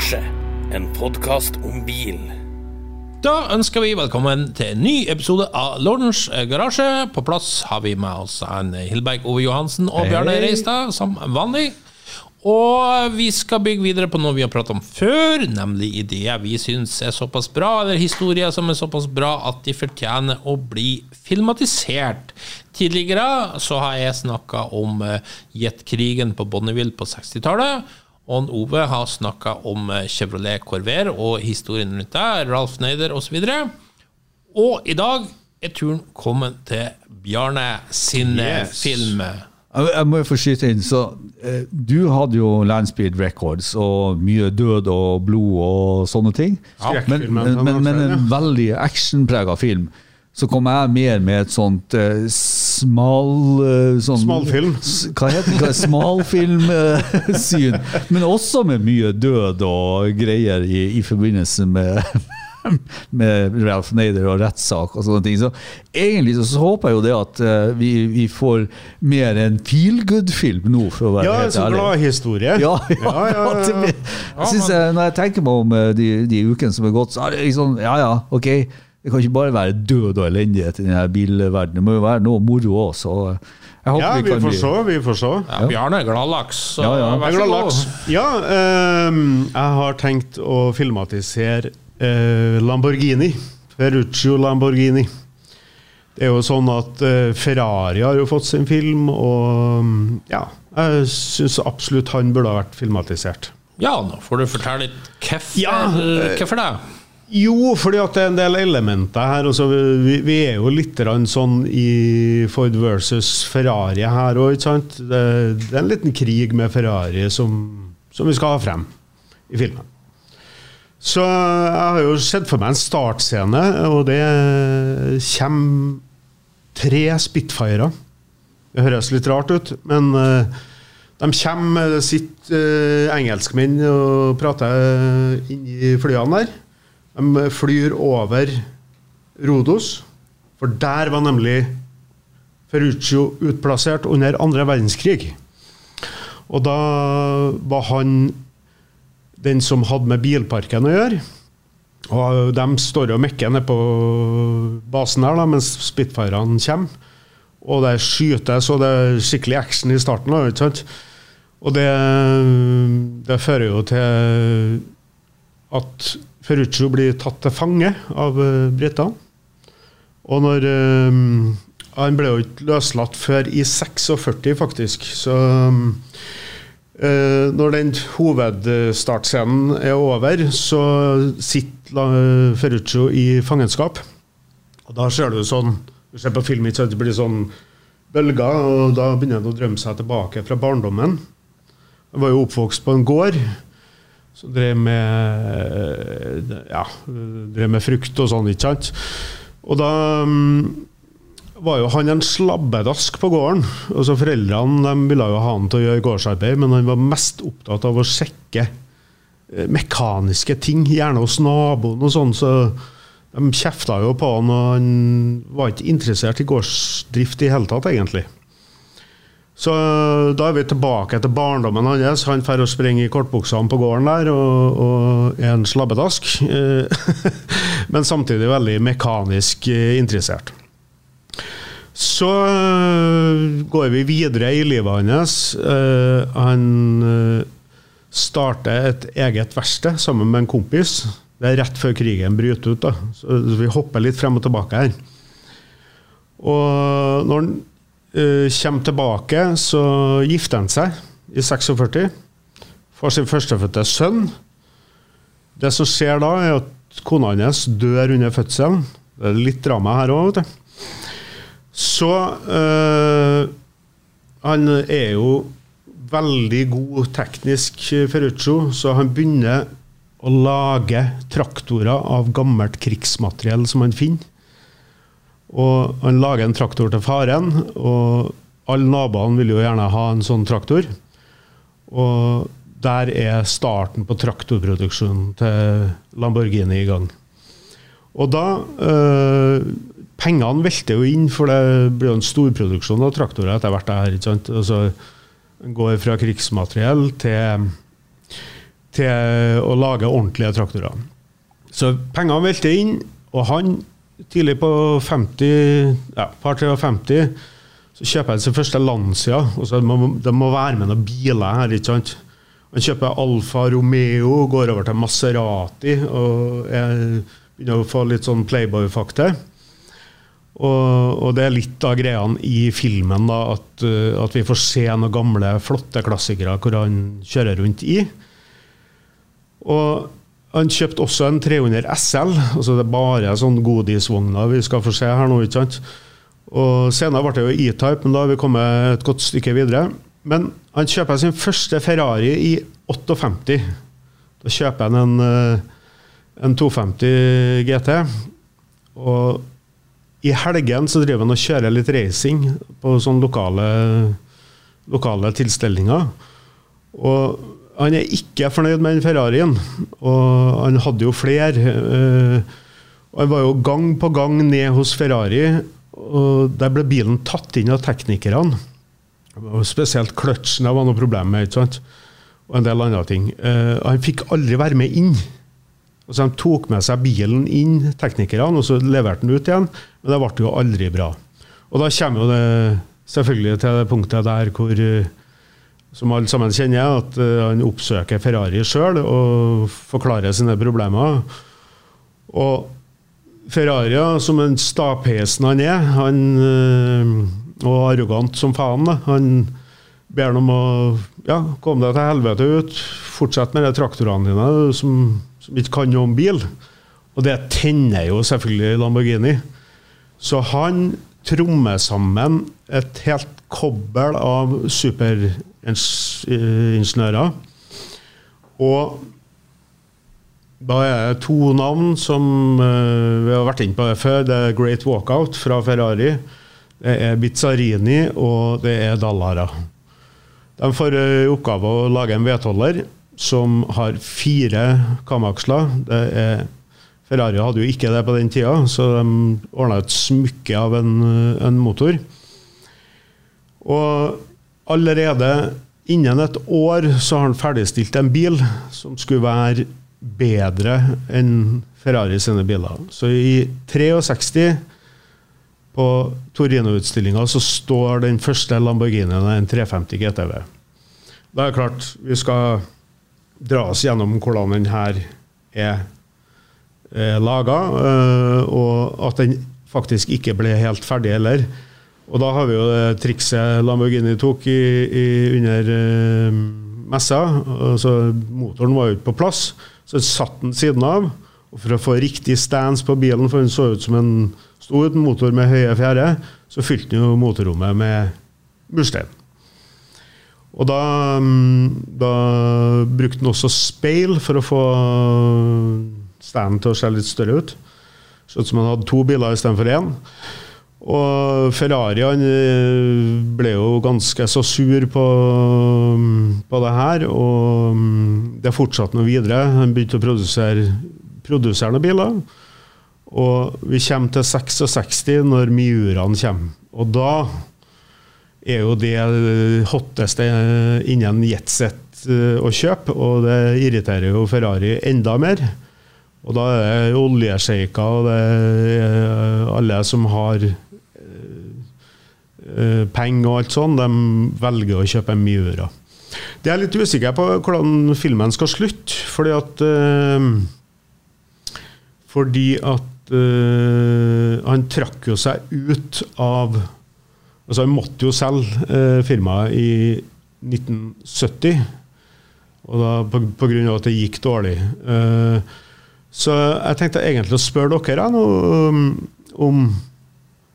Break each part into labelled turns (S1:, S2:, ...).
S1: Garasje, en podkast om bil.
S2: Da ønsker vi velkommen til en ny episode av Lordens garasje. På plass har vi med oss en Hilberg Ove Johansen og Bjarne Reistad, som vanlig. Og vi skal bygge videre på noe vi har pratet om før, nemlig ideer vi syns er såpass bra, eller historier som er såpass bra at de fortjener å bli filmatisert. Tidligere så har jeg snakka om uh, jetkrigen på Bonneville på 60-tallet. Og Ove har snakka om eh, Chevrolet Corvair og historien rundt det, Ralf Neider osv. Og, og i dag er turen kommet til Bjarne sin eh,
S3: Yes.
S2: film.
S4: Jeg må jo få skyte inn, så eh, Du hadde jo Landspeed Records og mye død og blod og sånne ting. Men, men, men, men en veldig actionprega film. Så kom jeg mer med et sånt uh, smal uh, sånn,
S3: Smalfilm.
S4: Hva heter det? Smalfilmsyn. men også med mye død og greier i, i forbindelse med med Ralph Nader og rettssak og sånne ting. Så egentlig så, så håper jeg jo det at eh, vi, vi får mer en feel good-film nå, for å være
S3: Ja,
S4: helt
S3: så
S4: ærlig. Ja, ja,
S3: Ja, ja, ja,
S4: det
S3: ja.
S4: blir- Jeg Når jeg tenker meg om eh, de, de ukene som er gått, så er det liksom Ja ja, ok. Det kan ikke bare være død og elendighet i denne bilverdenen. Det må jo være noe moro òg, så jeg håper
S3: Ja,
S4: vi
S3: vi
S4: kan
S3: får
S4: bli
S3: se, vi får se.
S2: Ja, Bjarne er gladlaks, så
S4: Ja, ja.
S2: vær så
S3: glad
S2: god.
S3: laks. Ja, um, jeg har tenkt å filmatisere uh, Lamborghini. Ferruccio Lamborghini. Det er jo sånn at uh, Ferrari har jo fått sin film, og um, ja, jeg syns absolutt han burde ha vært filmatisert.
S2: Ja, nå får du fortelle litt hvorfor
S3: Ja,
S2: uh, det.
S3: Jo, fordi at det er en del elementer her. Altså, vi, vi er jo litt sånn i Ford versus Ferrari her òg? Det, det er en liten krig med Ferrari som, som vi skal ha frem i filmen. Så jeg har jo sett for meg en startscene, og det kommer tre Spitfirer. Det høres litt rart ut, men eh, de kommer, med sitter uh, engelskmenn og prater inni flyene der. De flyr over Rodos, for der var nemlig Ferruccio utplassert under andre verdenskrig. Og da var han den som hadde med bilparken å gjøre. Og de står og mekker nede på basen her da, mens Spitfirene kommer. Og det skytes, og det er skikkelig action i starten. Da, ikke sant? Og det, det fører jo til at Ferruccio blir tatt til fange av uh, britene. Og når eh, Han ble jo ikke løslatt før i 46, faktisk. Så eh, når den hovedstartscenen er over, så sitter Ferruccio i fangenskap. Og da ser du sånn Du ser på filmen, så det blir sånn bølger, og da begynner han å drømme seg tilbake fra barndommen. Han var jo oppvokst på en gård som drev med ja, drev med frukt og sånn, ikke sant. Og da mm, var jo han en slabbedask på gården. Og så Foreldrene de ville jo ha han til å gjøre gårdsarbeid, men han var mest opptatt av å sjekke eh, mekaniske ting, gjerne hos naboen og sånn. så de kjefta jo på han, og han var ikke interessert i gårdsdrift i hele tatt, egentlig. Så da er vi tilbake til barndommen hans. Han drar og springer i kortbuksene på gården der og, og er en slabbedask. Eh, Men samtidig veldig mekanisk eh, interessert. Så går vi videre i livet hans. Eh, han starter et eget verksted sammen med en kompis. Det er rett før krigen bryter ut. da. Så vi hopper litt frem og tilbake her. Og når han kommer tilbake, så gifter han seg i 46. Får sin førstefødte sønn. Det som skjer da, er at kona hans dør under fødselen. Det er litt drama her òg, vet du. Så øh, Han er jo veldig god teknisk, Ferruccio, så han begynner å lage traktorer av gammelt krigsmateriell som han finner. Og han lager en traktor til faren, og alle naboene vil jo gjerne ha en sånn traktor. Og der er starten på traktorproduksjonen til Lamborghini i gang. Og da øh, Pengene velter jo inn, for det blir jo en storproduksjon av traktorer etter hvert. her, ikke sant? Altså, går fra krigsmateriell til til å lage ordentlige traktorer. Så pengene velter inn, og han tidlig på 50, ja, par 53, så kjøper jeg sin første Lancia. og så må, De må være med noen biler her. ikke sant? Han kjøper Alfa Romeo, går over til Maserati og jeg begynner å få litt sånn Playboy-fakta. Og, og, det er litt av greiene i filmen, da, at, uh, at, vi får se noen gamle, flotte klassikere hvor han kjører rundt i. Og han kjøpte også en 300 SL. altså Det er bare sånn godisvogner vi skal få se her nå. ikke sant? Og Senere ble det jo E-Type, men da har vi kommet et godt stykke videre. Men han kjøper sin første Ferrari i 58. Da kjøper han en, eh, en 250 GT. Og i helgen så driver han og kjører litt racing på sånne lokale, lokale tilstelninger. Og han er ikke fornøyd med den Ferrarien, og han hadde jo flere. Eh, Han var jo gang på gang ned hos Ferrari, og der ble bilen tatt inn av teknikerne. Spesielt kløtsjen var noe problem med, ikke sant? og en del andre ting. Eh, han fikk aldri være med inn. Så De tok med seg bilen inn, teknikerne, og så leverte den ut igjen. Men det ble jo aldri bra. Og da kommer jo det selvfølgelig til det punktet der hvor eh, som alle sammen kjenner, at uh, han oppsøker Ferrari sjøl og forklarer sine problemer. Og Ferrari, som en stapheisen han er, han, uh, og arrogant som faen, han ber ham om å ja, komme deg til helvete ut, fortsett med de traktorene dine som, som ikke kan noe om bil. Og det tenner jo selvfølgelig Lamborghini. Så han trommer sammen et helt kobbel av superingeniører. Og da er det to navn som uh, vi har vært inne på det før. Det er Great Walkout fra Ferrari. Det er Bizzarini, og det er Dallara. De får i oppgave å lage en vedholder som har fire kamaksler. Det er Ferrari hadde jo ikke det på den tida, så de ordna et smykke av en, en, motor. Og allerede innen et år så har han ferdigstilt en bil som skulle være bedre enn Ferrari sine biler. Så i 63, på Torino-utstillinga, så står den første Lamborghinien en 350 GTV. Da er det klart, vi skal dra oss gjennom hvordan den her er eh, laga, eh, og at den faktisk ikke ble helt ferdig heller. Og da har vi jo det trikset Lamborghini tok i, i, under eh, messa. Altså, motoren var jo ikke på plass, så satt den siden av. Og For å få riktig stans på bilen, for den så ut som en stor motor med høye fjære, så fylte den jo motorrommet med murstein. Og da, mm, da brukte den også speil for å få standen til å se litt større ut. Så ut som han hadde to biler istedenfor én. Og Ferrari han eh, ble jo ganske så sur på, på det her, og mm, det fortsatte noe videre. Han begynte å produsere, produsere noen biler. Og vi kommer til 66 når Miuraen kommer. Og da er jo det hotteste innen jetset eh, å kjøpe, og det irriterer jo Ferrari enda mer. Og da er det oljesjeiker og det er alle som har penger og alt sånt, de velger å kjøpe Miura. Det er litt usikker på hvordan filmen skal slutte, fordi at uh, Fordi at uh, han trakk jo seg ut av Altså Han måtte jo selge firmaet i 1970, og da på, på grunn av at det gikk dårlig. Så jeg tenkte egentlig å spørre dere nå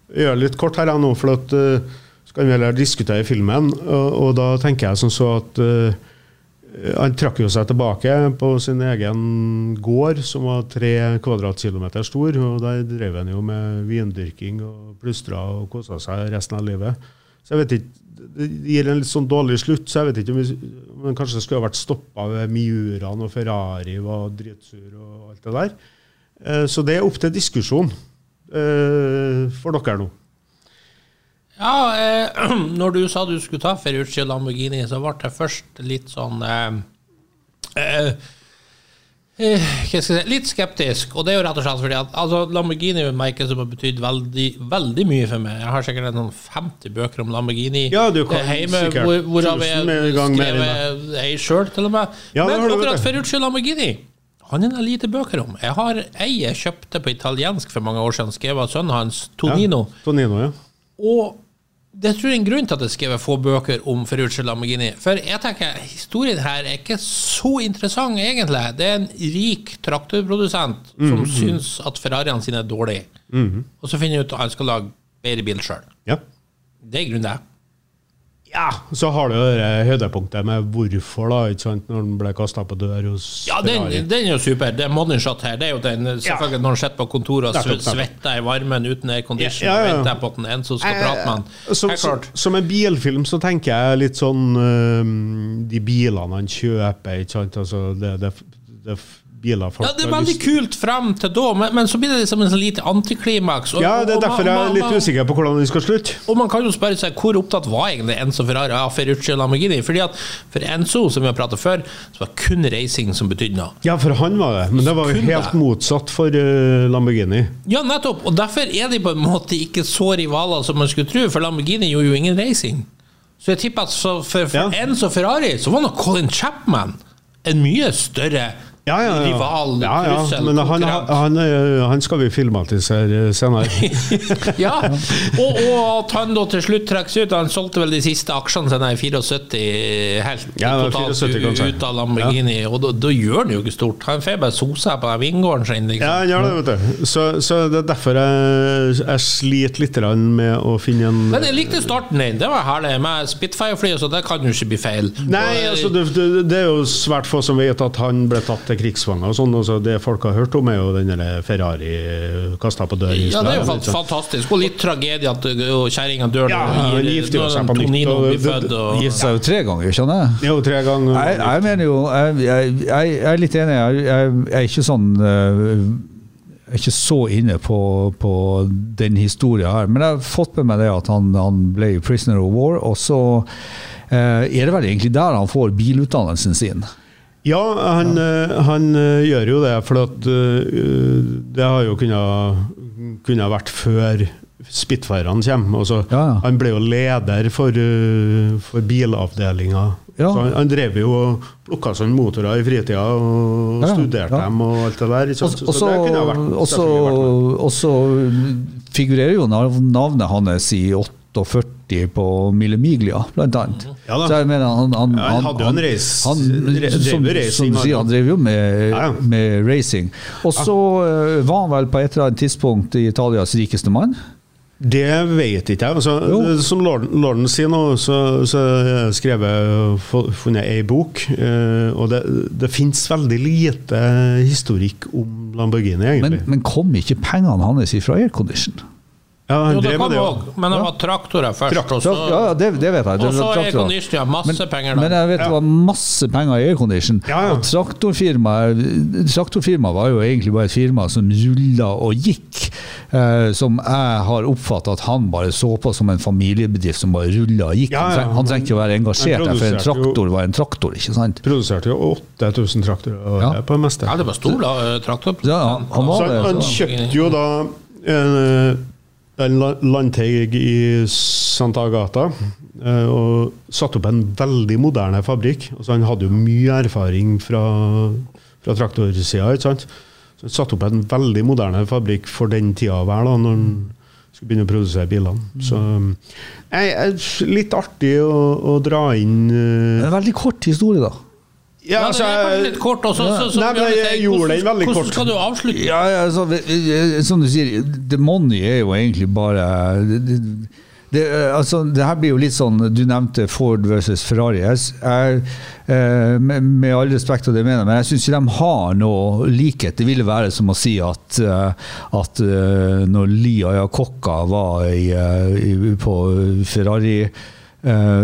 S3: um, om Gjøre litt kort her nå, for at uh, skal vi heller diskutere filmen. Og, og, da tenker jeg som så at uh, han trakk jo seg tilbake på sin egen gård, som var tre kvadratkilometer stor. og Der drev han jo med vindyrking og plystra og kosa seg resten av livet. Så jeg vet ikke det gir en litt sånn dårlig slutt, så jeg vet ikke om vi, men kanskje skulle ha vært stoppa ved Miuraen og Ferrari var dritsur og alt det der. Eh, så det er opp til diskusjon eh, for dere nå.
S2: Ja, eh, når du sa du skulle ta Ferrucci og Lamborghini, så ble det først litt sånn eh, Eh, eh, jeg si? Litt skeptisk, og det er jo rett og slett fordi at altså, Lamborghini er et merke som har betydd veldig, veldig mye for meg. Jeg har sikkert en sånn 50 bøker om Lamborghini
S3: Ja, du kan
S2: hjemme,
S3: sikkert
S2: hvor, hvorav jeg
S3: mer enn
S2: skrevet ei sjøl, til og med.
S3: Ja,
S2: Men akkurat
S3: Ferrucci
S2: og Lamborghini han er det lite bøker om. Jeg har ei jeg kjøpte på italiensk for mange år siden, skrevet av sønnen hans, Tonino.
S3: Ja, Tonino, ja.
S2: Og det tror jeg er en grunn til at jeg skrev få bøker om Ferruccio Lamborghini. For jeg tenker, historien her er ikke så interessant, egentlig. Det er en rik traktorprodusent som syns at Ferrariene sine er dårlige. Og så finner jeg ut at han skal lage bedre bil sjøl.
S3: ja.
S2: Det er grunnen til det.
S3: Ja, så har du det høydepunktet med hvorfor, da, ikke sant, når den ble kasta på dør hos
S2: Ja, den, den er jo super. Det er modern shot her. Det er jo den, selvfølgelig Når han sitter på kontoret og svetter i varmen uten aircondition
S3: Ja, ja, ja.
S2: og venter på at en som skal prate med han.
S3: Som, som, som en bilfilm så tenker jeg litt sånn De bilene han kjøper, ikke sant. Altså, det, det, det biler folk
S2: Ja, det er veldig kult frem til da, men, men så blir det liksom en sånn lite antiklimaks. og-
S3: Ja, det er
S2: man-
S3: derfor jeg er litt
S2: man-
S3: usikker på hvordan vi skal slutte.
S2: Og man kan jo spørre seg hvor opptatt var egentlig Enzo Ferrari av Ferrucci og Lamborghini? Fordi at For Enzo, som vi har pratet før, så var kun racing som betydde noe.
S3: Ja, for han var det, men det var jo helt
S2: det.
S3: motsatt for uh, Lamborghini.
S2: Ja, nettopp. Og derfor er de på en måte ikke så rivaler som man skulle tro, for Lamborghini gjorde jo ingen racing. Så jeg tipper at så for, for
S3: Ja.
S2: Enzo Ferrari så var nok Colin Chapman en mye større
S3: Ja, ja, ja.
S2: rival,
S3: ja, ja.
S2: trussel,
S3: Men han, han, han skal vi filmatisere senere.
S2: Ja, og, og at han da til slutt trekker seg ut. Han solgte vel de siste aksjene sine i 74 helt
S3: Ja,
S2: totalt
S3: 74 kanskje.
S2: ut av Lamborghini, og da, da gjør han jo ikke stort. Han får bare sose på den vingården sin. Liksom.
S3: Ja, han gjør det, vet du. Så, så det er derfor jeg, jeg sliter litt med å finne en
S2: Men jeg likte starten din. Det var herlig. Med Spitfire-fly, så det kan jo ikke bli feil.
S3: Nei, altså det, det, det er jo svært få som vet at han ble tatt til krigsfanger og sånn. Altså, det folk har hørt om, er jo den der Ferrari kasta på dør i
S2: ja, det er jo
S3: ikke
S2: fantastisk. Og litt tragedie at uh, kjerringa dør
S3: Ja,
S2: når
S3: gifter seg på nytt, og.
S2: Og,
S4: gifter seg jo tre ganger, skjønner jeg.
S3: Jo, tre ganger.
S4: Jeg, jeg mener jo Jeg, jeg, jeg er litt enig. Jeg, jeg, jeg er ikke sånn eh, jeg er ikke så inne på, på den historien her, men jeg har fått med meg det at han, han ble prisoner of war, og så eh, er det vel egentlig der han får bilutdannelsen sin.
S3: Ja, han, øh, han øh, gjør jo det, for at øh, det har jo kunnet, kunnet vært før Spitfirene kommer. Altså,
S4: Ja, ja.
S3: Han ble jo leder for, for bilavdelinga.
S4: Ja.
S3: Så han, han drev jo og plukka sånne motorer i fritida og
S4: Ja,
S3: studerte
S4: ja.
S3: dem og alt det der. ikke
S4: Og så
S3: det kunne vært-
S4: og
S3: vært med.
S4: og så figurerer jo navnet hans i 48 på Mille Miglia, blant annet.
S3: Ja da.
S4: så jeg mener, han, han,
S3: Ja, han hadde jo en race-
S4: han, som,
S3: racing,
S4: som du sier,
S3: han.
S4: han drev jo med,
S3: Ja,
S4: med racing. Og så eh, var han vel på et eller annet tidspunkt i Italias rikeste mann.
S3: Det vet ikke jeg. Altså, som Lorden, sier nå, så, så har jeg funnet ei bok. Eh, og det, det fins veldig lite historikk om Lamborghini, egentlig.
S4: men kom ikke pengene hans fra aircondition?
S3: Ja, han
S2: jo,
S3: drev med det,
S2: òg, men det var traktorer først. Og så,
S4: Ja, ja, det, det vet jeg. Det
S2: og så
S4: var
S2: er
S4: traktorer.
S2: condition, ja, masse
S4: men,
S2: penger
S4: Men jeg vet det var masse penger i aircondition.
S3: Ja, ja.
S4: Og traktorfirmaet traktorfirma var jo egentlig bare et firma som rulla og gikk. Eh, som jeg har oppfattet at han bare så på som en familiebedrift som bare rulla og gikk.
S3: Ja, ja.
S4: Han, treng, han trengte ikke å være engasjert, der, for en
S3: traktor jo-
S4: traktor var en traktor. ikke sant?
S3: Produserte jo 8000 traktorer
S4: Ja.
S3: på det meste.
S2: Ja, det var stor da, eh, traktor.
S4: Ja, han- han var
S3: Så
S4: det,
S3: han, han kjøpte jo da en, en la- landteig i Santa Agata eh, og satte opp en veldig moderne fabrikk. Altså han hadde jo mye erfaring fra, fra traktorsida. Så han satte opp en veldig moderne fabrikk for den tida være, da, når han skulle begynne å produsere bilene. Så jeg, jeg, Litt artig å, å dra inn eh,
S4: En veldig kort historie, da.
S2: Ja, det er kanskje litt kort. også, så, så,
S3: Nei, men jeg gjorde den veldig kort.
S2: hvordan skal du avslutte?
S4: Ja, ja, så, som du sier, the money er jo egentlig bare det, det, det, altså, det her blir jo litt sånn Du nevnte Ford versus Ferrari. Jeg, eh, med, med all respekt av det jeg mener, men jeg syns ikke de har noe likhet. Det ville være som å si at, eh, at eh, når Lia Jacocca var i, eh, i, på Ferrari eh,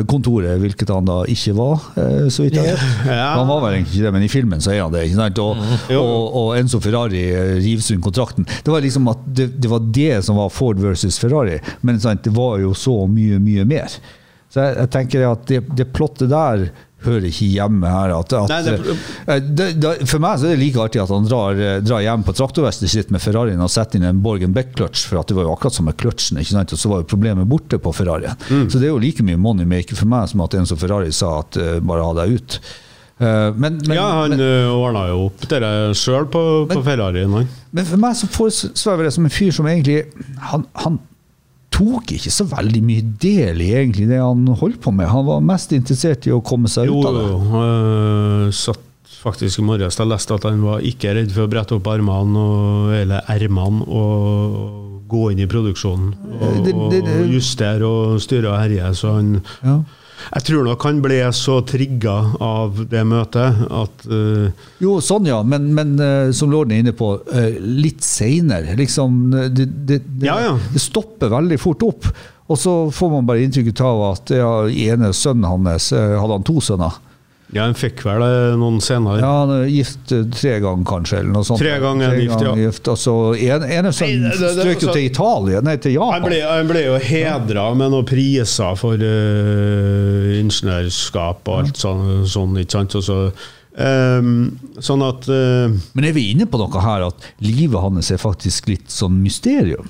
S4: kontoret, hvilket han da ikke var, eh, så vidt jeg vet.
S3: Ja.
S4: Han var vel egentlig ikke det, men i filmen så er han det. ikke sant? Og,
S3: Jo.
S4: og, og Enzo Ferrari eh, river sund kontrakten. Det var liksom at det, det var det som var Ford versus Ferrari, men sant, det var jo så mye, mye mer. Så jeg, jeg tenker at det, det plottet der hører ikke hjemme her. At, at,
S3: Nei, det-
S4: eh, det, det, for meg så er det like artig at han drar, eh, drar hjem på traktorvestet sitt med Ferrarien og setter inn en Borgen Beck-kløtsj, for at det var jo akkurat som med kløtsjen, ikke sant? og så var jo problemet borte på Ferrarien.
S3: Mm.
S4: Så det er jo like mye moneymaker for meg som at en som Ferrari sa at uh, bare ha deg ut. Uh, men, men,
S3: ja, han
S4: men,
S3: ordna jo opp det sjøl på, på Ferrarien, han.
S4: men for meg så foresvever det som en fyr som egentlig han, han tok ikke så veldig mye del i egentlig det han holdt på med. Han var mest interessert i å komme seg
S3: Jo,
S4: ut av det.
S3: jo. øh, satt faktisk i morges og leste at han var ikke redd for å brette opp armene og, eller ermene og gå inn i produksjonen og,
S4: Det- det- det-
S3: og justere og styre og herje. Så han
S4: Ja.
S3: Jeg tror nok han ble så trigga av det møtet at uh,
S4: Jo, sånn ja, men, men uh, som lorden er inne på, uh, litt seinere. Liksom, det, det,
S3: Ja, ja.
S4: det stopper veldig fort opp. Og så får man bare inntrykk av at ja, ene sønnen hans Hadde han to sønner?
S3: Ja, han fikk vel det noen senere.
S4: Ja, han er gift eh, tre ganger, kanskje? eller noe sånt.
S3: Tre ganger gift, ja.
S4: gift. Altså, en,
S3: en det- det-
S4: strøk jo
S3: altså-
S4: til Italia, nei, til
S3: Han
S4: Japan.
S3: ble, han ble jo hedra med noen priser for uh, ingeniørskap og alt sånn, sånn ikke sant? Og så, um, sånn at uh,
S4: Men er vi inne på noe her, at livet hans er faktisk litt sånn mysterium?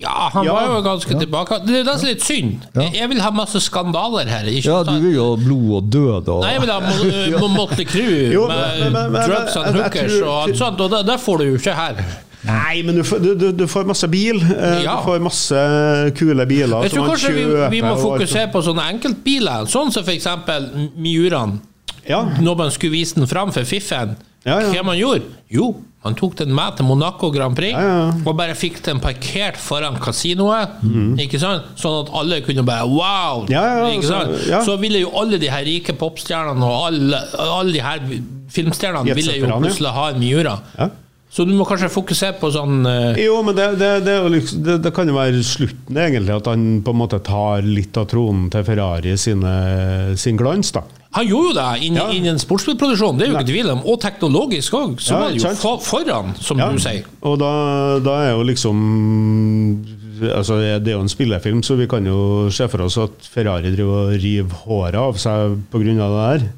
S2: Ja, han
S3: Ja.
S2: var jo ganske tilbake. Det er nesten er litt synd.
S4: Ja.
S2: Jeg vil ha masse skandaler her. Ikke
S4: Ja, du vil jo ha blod og død og
S2: Nei, jeg vil ha Mo- Mo- Motley Crue
S3: Jo,
S2: med
S3: men- men- men-
S2: drugs and hookers og alt sånt, og det, det får du jo ikke her.
S3: Nei, men du får, du, du, får masse bil. eh,
S2: Ja.
S3: Du får masse kule biler
S2: Jeg tror kanskje vi, vi må fokusere på sånne enkeltbiler, sånn som f.eks. Miuraen.
S3: Ja.
S2: Når man skulle vise den fram for fiffen,
S3: Ja, ja.
S2: hva man gjorde? Jo, man tok den med til Monaco Grand Prix
S3: Ja, ja.
S2: og bare fikk den parkert foran kasinoet. Ikke sant? Sånn at alle kunne bare wow!
S3: Ja, så-.
S2: Så ville jo alle de her rike popstjernene og alle, alle de her filmstjernene ville jo plutselig ha en Miura. Så du må kanskje fokusere på sånn uh...
S3: Jo, men det, det, liksom, det, det kan jo være slutten, egentlig, at han på en måte tar litt av tronen til Ferrari sine, sin glans. da.
S2: Han gjorde jo det innen,
S3: Ja.
S2: innen sportsbilproduksjon, det er jo ikke tvil om. Og teknologisk òg, så
S3: Ja,
S2: var det jo for, foran, som
S3: Ja,
S2: du sier.
S3: Og da, da er jo liksom altså Det er jo en spillefilm, så vi kan jo se for oss at Ferrari driver og river håret av seg pga. det der.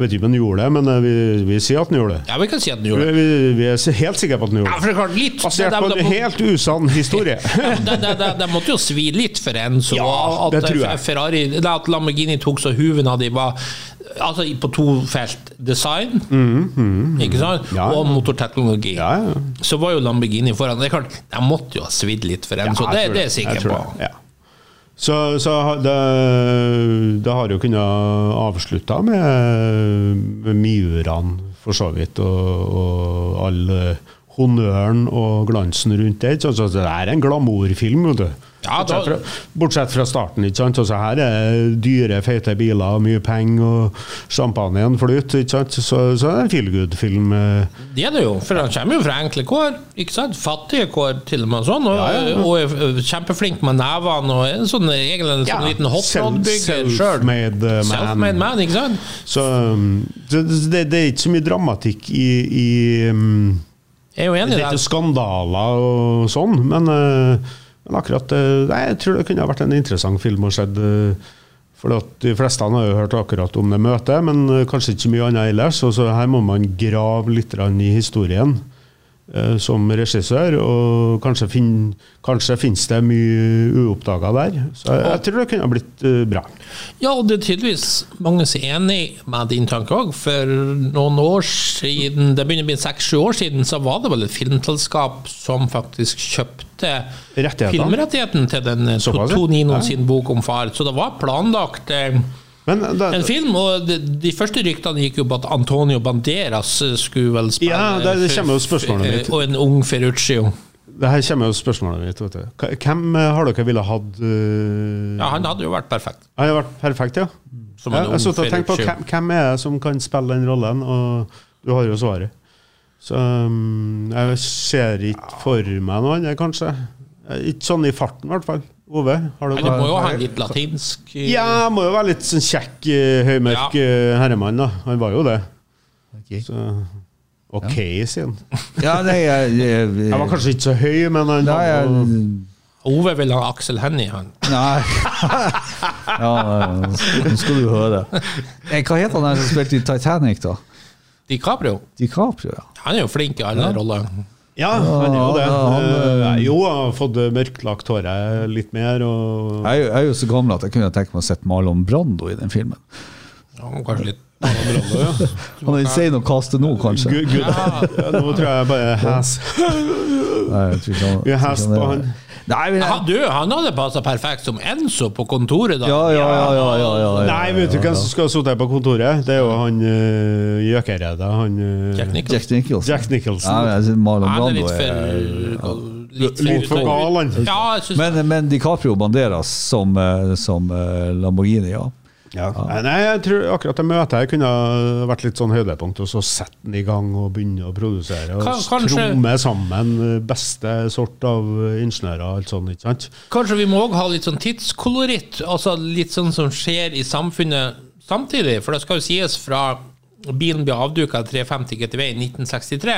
S3: Jeg vet ikke om han gjorde det, men eh, vi, vi sier at han gjorde det.
S2: Ja, vi kan si at han gjorde det.
S3: vi, vi er helt sikre på at han gjorde det.
S2: for det er klart, litt
S3: Basert
S2: det-
S3: på en helt usann historie.
S2: det, måtte jo svi litt for en så
S3: Ja,
S2: at
S3: det tror jeg.
S2: Ferrari At Lamborghini tok så huven av de var Altså på to felt. Design, ikke sant?
S3: Ja, ja.
S2: og motorteknologi.
S3: Ja.
S2: Så var jo Lamborghini foran. Det er klart, De måtte jo ha svidd litt for en, så det,
S3: jeg
S2: det er jeg sikker
S3: Jeg
S2: på.
S3: det, Ja. Så, så det, det har jo kunnet avslutta med, med Miuraen, for så vidt, og, og all eh, honnøren og glansen rundt det. Så. Så det er en glamourfilm, vet du.
S2: Ja, da-
S3: bortsett, fra, bortsett fra starten. ikke sant? Altså, her er dyre, feite biler, mye penger, og champagnen flyter. ikke sant? Så, så det er en feel good-film. eh.
S2: Det er det jo, for han kommer jo fra enkle kår. ikke sant? Fattige kår, til og med. sånn, Og,
S3: Ja, ja, ja.
S2: og er kjempeflink med nevene. og en sånn, egentlig en sånn liten hotrod-bygger sjøl.
S3: Self-made eh, man.
S2: Self-made man, ikke sant?
S3: Så um, det, det, det er ikke så mye dramatikk i, i um,
S2: Jeg er jo enig i
S3: er ikke skandaler og sånn, men, uh, men akkurat uh, nei, Jeg tror det kunne vært en interessant film å se. For at de fleste har jo hørt akkurat om det møtet, men uh, kanskje ikke så mye annet ellers. Så her må man grave litt i historien som regissør, og kanskje, fin, kanskje finnes det mye uoppdaga der. Så jeg, jeg tror det kunne blitt uh, bra.
S2: Ja, og det er tydeligvis mange som er enig med din tanke òg. For noen år siden, det begynner å bli seks-sju år siden, så var det vel et filmselskap som faktisk kjøpte
S3: Rettighetene.
S2: filmrettigheten til den eh,
S3: ja.
S2: Tonino sin bok om far. Så det var planlagt eh,
S3: Men det,
S2: en film, og de, de første ryktene gikk jo på at Antonio Banderas eh, skulle vel spille
S3: Ja, det- det kommer jo spørsmålet mitt.
S2: Og en ung Ferruccio.
S3: det her kommer jo spørsmålet mitt. Vet du. Hvem har dere ville hatt uh,
S2: Ja, han hadde jo vært perfekt.
S3: Han hadde vært perfekt, ja.
S2: Som
S3: Ja,
S2: ung
S3: jeg tenkte på hvem, hvem er det som kan spille den rollen, og du har jo svaret. Så um, jeg ser ikke for meg noe annet, kanskje. Eh, Ikke sånn i farten, i hvert fall. Ove, har du
S2: Men det må jo ha litt latinsk eh,
S3: Ja, må jo være litt sånn kjekk, eh, høymørk ja. herremann, da. Han var jo det. Så OK, sier han.
S4: Ja, nei, jeg, jeg,
S3: Jeg var kanskje ikke så høy, men han
S4: Nei,
S3: var
S2: Ove vil ha Aksel Hennie, han.
S4: Nei Ja, nå skal du høre. Eh, Hva heter han der som spilte i Titanic, da?
S2: DiCaprio.
S4: DiCaprio, ja.
S2: Han er jo flink i alle roller.
S3: Ja, han er jo det.
S4: Ja,
S3: Eh, jo, han har fått mørklagt håret litt mer. Og
S4: Jeg er, jo, jeg er jo så gammel at jeg kunne tenkt meg å sett Marlon Brando i den filmen.
S2: Ja, kanskje litt
S4: Han er sein å kaste nå, kanskje.
S3: Good, good. Ja, nå tror jeg bare hes.
S4: Nei, jeg tror ikke han-
S3: hest på
S4: han
S3: han.
S4: Nei, men
S2: Han,
S4: jeg,
S2: du, han hadde passa perfekt som Enzo på kontoret, da.
S4: ja, ja, ja, ja, ja, ja, ja,
S3: Nei, vet du hvem som skal ha sittet på kontoret? Det er jo han uh. Han uh,
S2: Jack Nicholson.
S4: Jack Nicholson.
S3: Jack Nicholson.
S4: Ja, jeg Marlon
S2: Han er
S4: Brando
S2: litt
S4: er
S2: for Litt,
S3: Litt for gal, han.
S2: Ja,
S4: men, men DiCaprio Banderas som, eh, som Lamborghini, ja.
S3: Ja. Nei, jeg tror akkurat det møtet her kunne vært litt sånn høydepunkt, og så sette den i gang og begynne å produsere. Og
S2: Kan- kanskje-
S3: tromme sammen beste sort av ingeniører og alt sånt, ikke sant?
S2: Kanskje vi må òg ha litt sånn tidskoloritt, altså litt sånn som skjer i samfunnet samtidig. For det skal jo sies fra bilen ble avduka 350 GTV i 1963,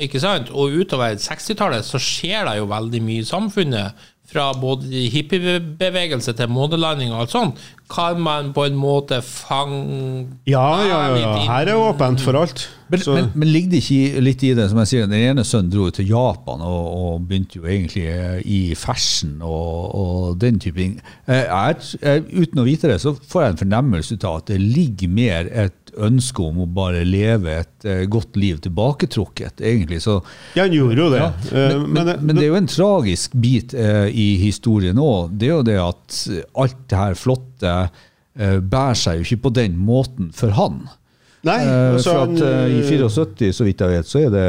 S2: ikke sant? og utover 60-tallet så skjer det jo veldig mye i samfunnet. Fra både hippiebevegelse til månelanding og alt sånt. Kan man på en måte fange
S3: Ja, ja, ja. ja. Her er åpent for alt.
S4: Men, men, men ligger det ikke litt i det, som jeg sier, den ene sønnen dro til Japan og, og begynte jo egentlig eh, i fashion og, og den type ting. Eh, uten å vite det, så får jeg en fornemmelse av at det ligger mer et ønske om å bare leve et eh, godt liv tilbaketrukket, egentlig. Så,
S3: Ja, han gjorde jo det.
S4: ja.
S3: men,
S4: Men, men, men det er jo en tragisk bit eh, i historien òg. Det er jo det at alt det her flotte eh, bærer seg jo ikke på den måten for han.
S3: Nei,
S4: Eh,
S3: altså,
S4: for at eh, I 74, så vidt jeg vet, så er det,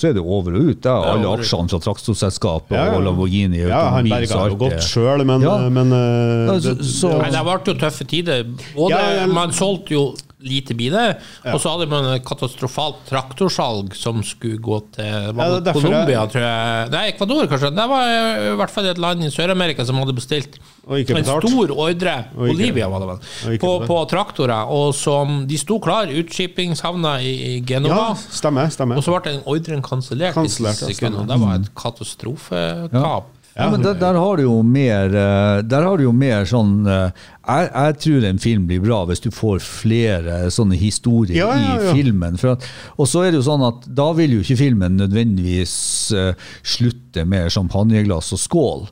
S4: så er det over og ut. Det er alle
S2: ja,
S4: aksjene fra Traktorselskapet
S3: Ja, ja.
S4: og Lamborghini
S3: ja, han berga jo godt
S4: det-
S3: sjøl, men,
S4: Ja.
S3: men eh, det,
S4: så- så-
S2: Nei, det ble jo tøffe tider. Både,
S3: Ja, ja.
S2: Man solgte jo lite biler, og så hadde man et katastrofalt traktorsalg som skulle gå til
S3: Ja,
S2: Colombia, tror jeg. Nei, Ecuador, kanskje. Det var i hvert fall et land i Sør-Amerika som hadde bestilt en stor ordre, Bolivia var det vel, på, på traktorer, og som de sto klar, utskippingshavna i Genova.
S3: ja, stemmer. stemmer.
S2: Og så ble den ordren kansellert i siste sekund, og det var et katastrofetap.
S4: Ja, men der, der har du jo mer eh, Der har du jo mer sånn eh, jeg, jeg tror en film blir bra hvis du får flere sånne historier
S3: Ja, ja, ja.
S4: i filmen. At, og så er det jo sånn at da vil jo ikke filmen nødvendigvis eh, slutte med champagneglass og skål.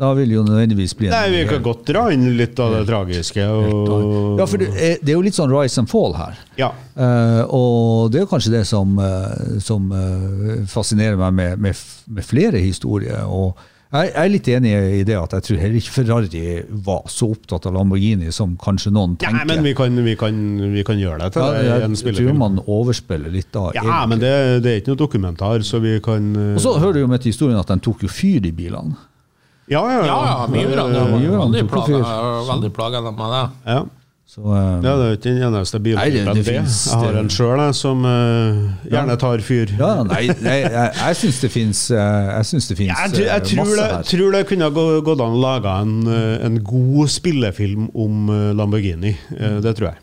S4: Da vil jo nødvendigvis bli en
S3: Nei, vi kan godt dra inn litt av det tragiske. Og,
S4: Ja, for det er, jo litt sånn rise and fall her.
S3: ja.
S4: Uh, og det er jo kanskje det som, som fascinerer meg med, med, med flere historier. Og jeg, er litt enig i det at jeg tror heller ikke Ferrari var så opptatt av Lamborghini som kanskje noen
S3: Ja,
S4: tenker.
S3: men vi kan, vi, kan, vi kan gjøre det til
S4: Ja,
S3: en
S4: jeg tror man overspiller litt da.
S3: Ja,
S4: egentlig.
S3: men det, det er ikke noe dokumentar, så vi kan
S4: Og så hører du jo med til historien at de tok jo fyr i bilene.
S3: Ja, ja,
S2: Ja, ja, ja, ja.
S3: Eh,
S2: Det
S4: mye gjorde
S2: var
S4: han,
S2: Veldig
S4: tok
S2: plaga
S4: fyr.
S2: veldig plaga med det.
S3: Ja.
S4: Så, eh,
S3: ja, det er jo ikke den eneste biltypen.
S4: det
S3: Jeg har
S4: det-
S3: en sjøl som uh, gjerne tar fyr.
S4: ja, nei, nei, jeg, jeg syns det fins Jeg syns det finnes,
S3: Jeg, tror- jeg tror, det, tror det kunne gått an å lage en, eh, en god spillefilm om eh, Lamborghini. Eh, Det tror jeg.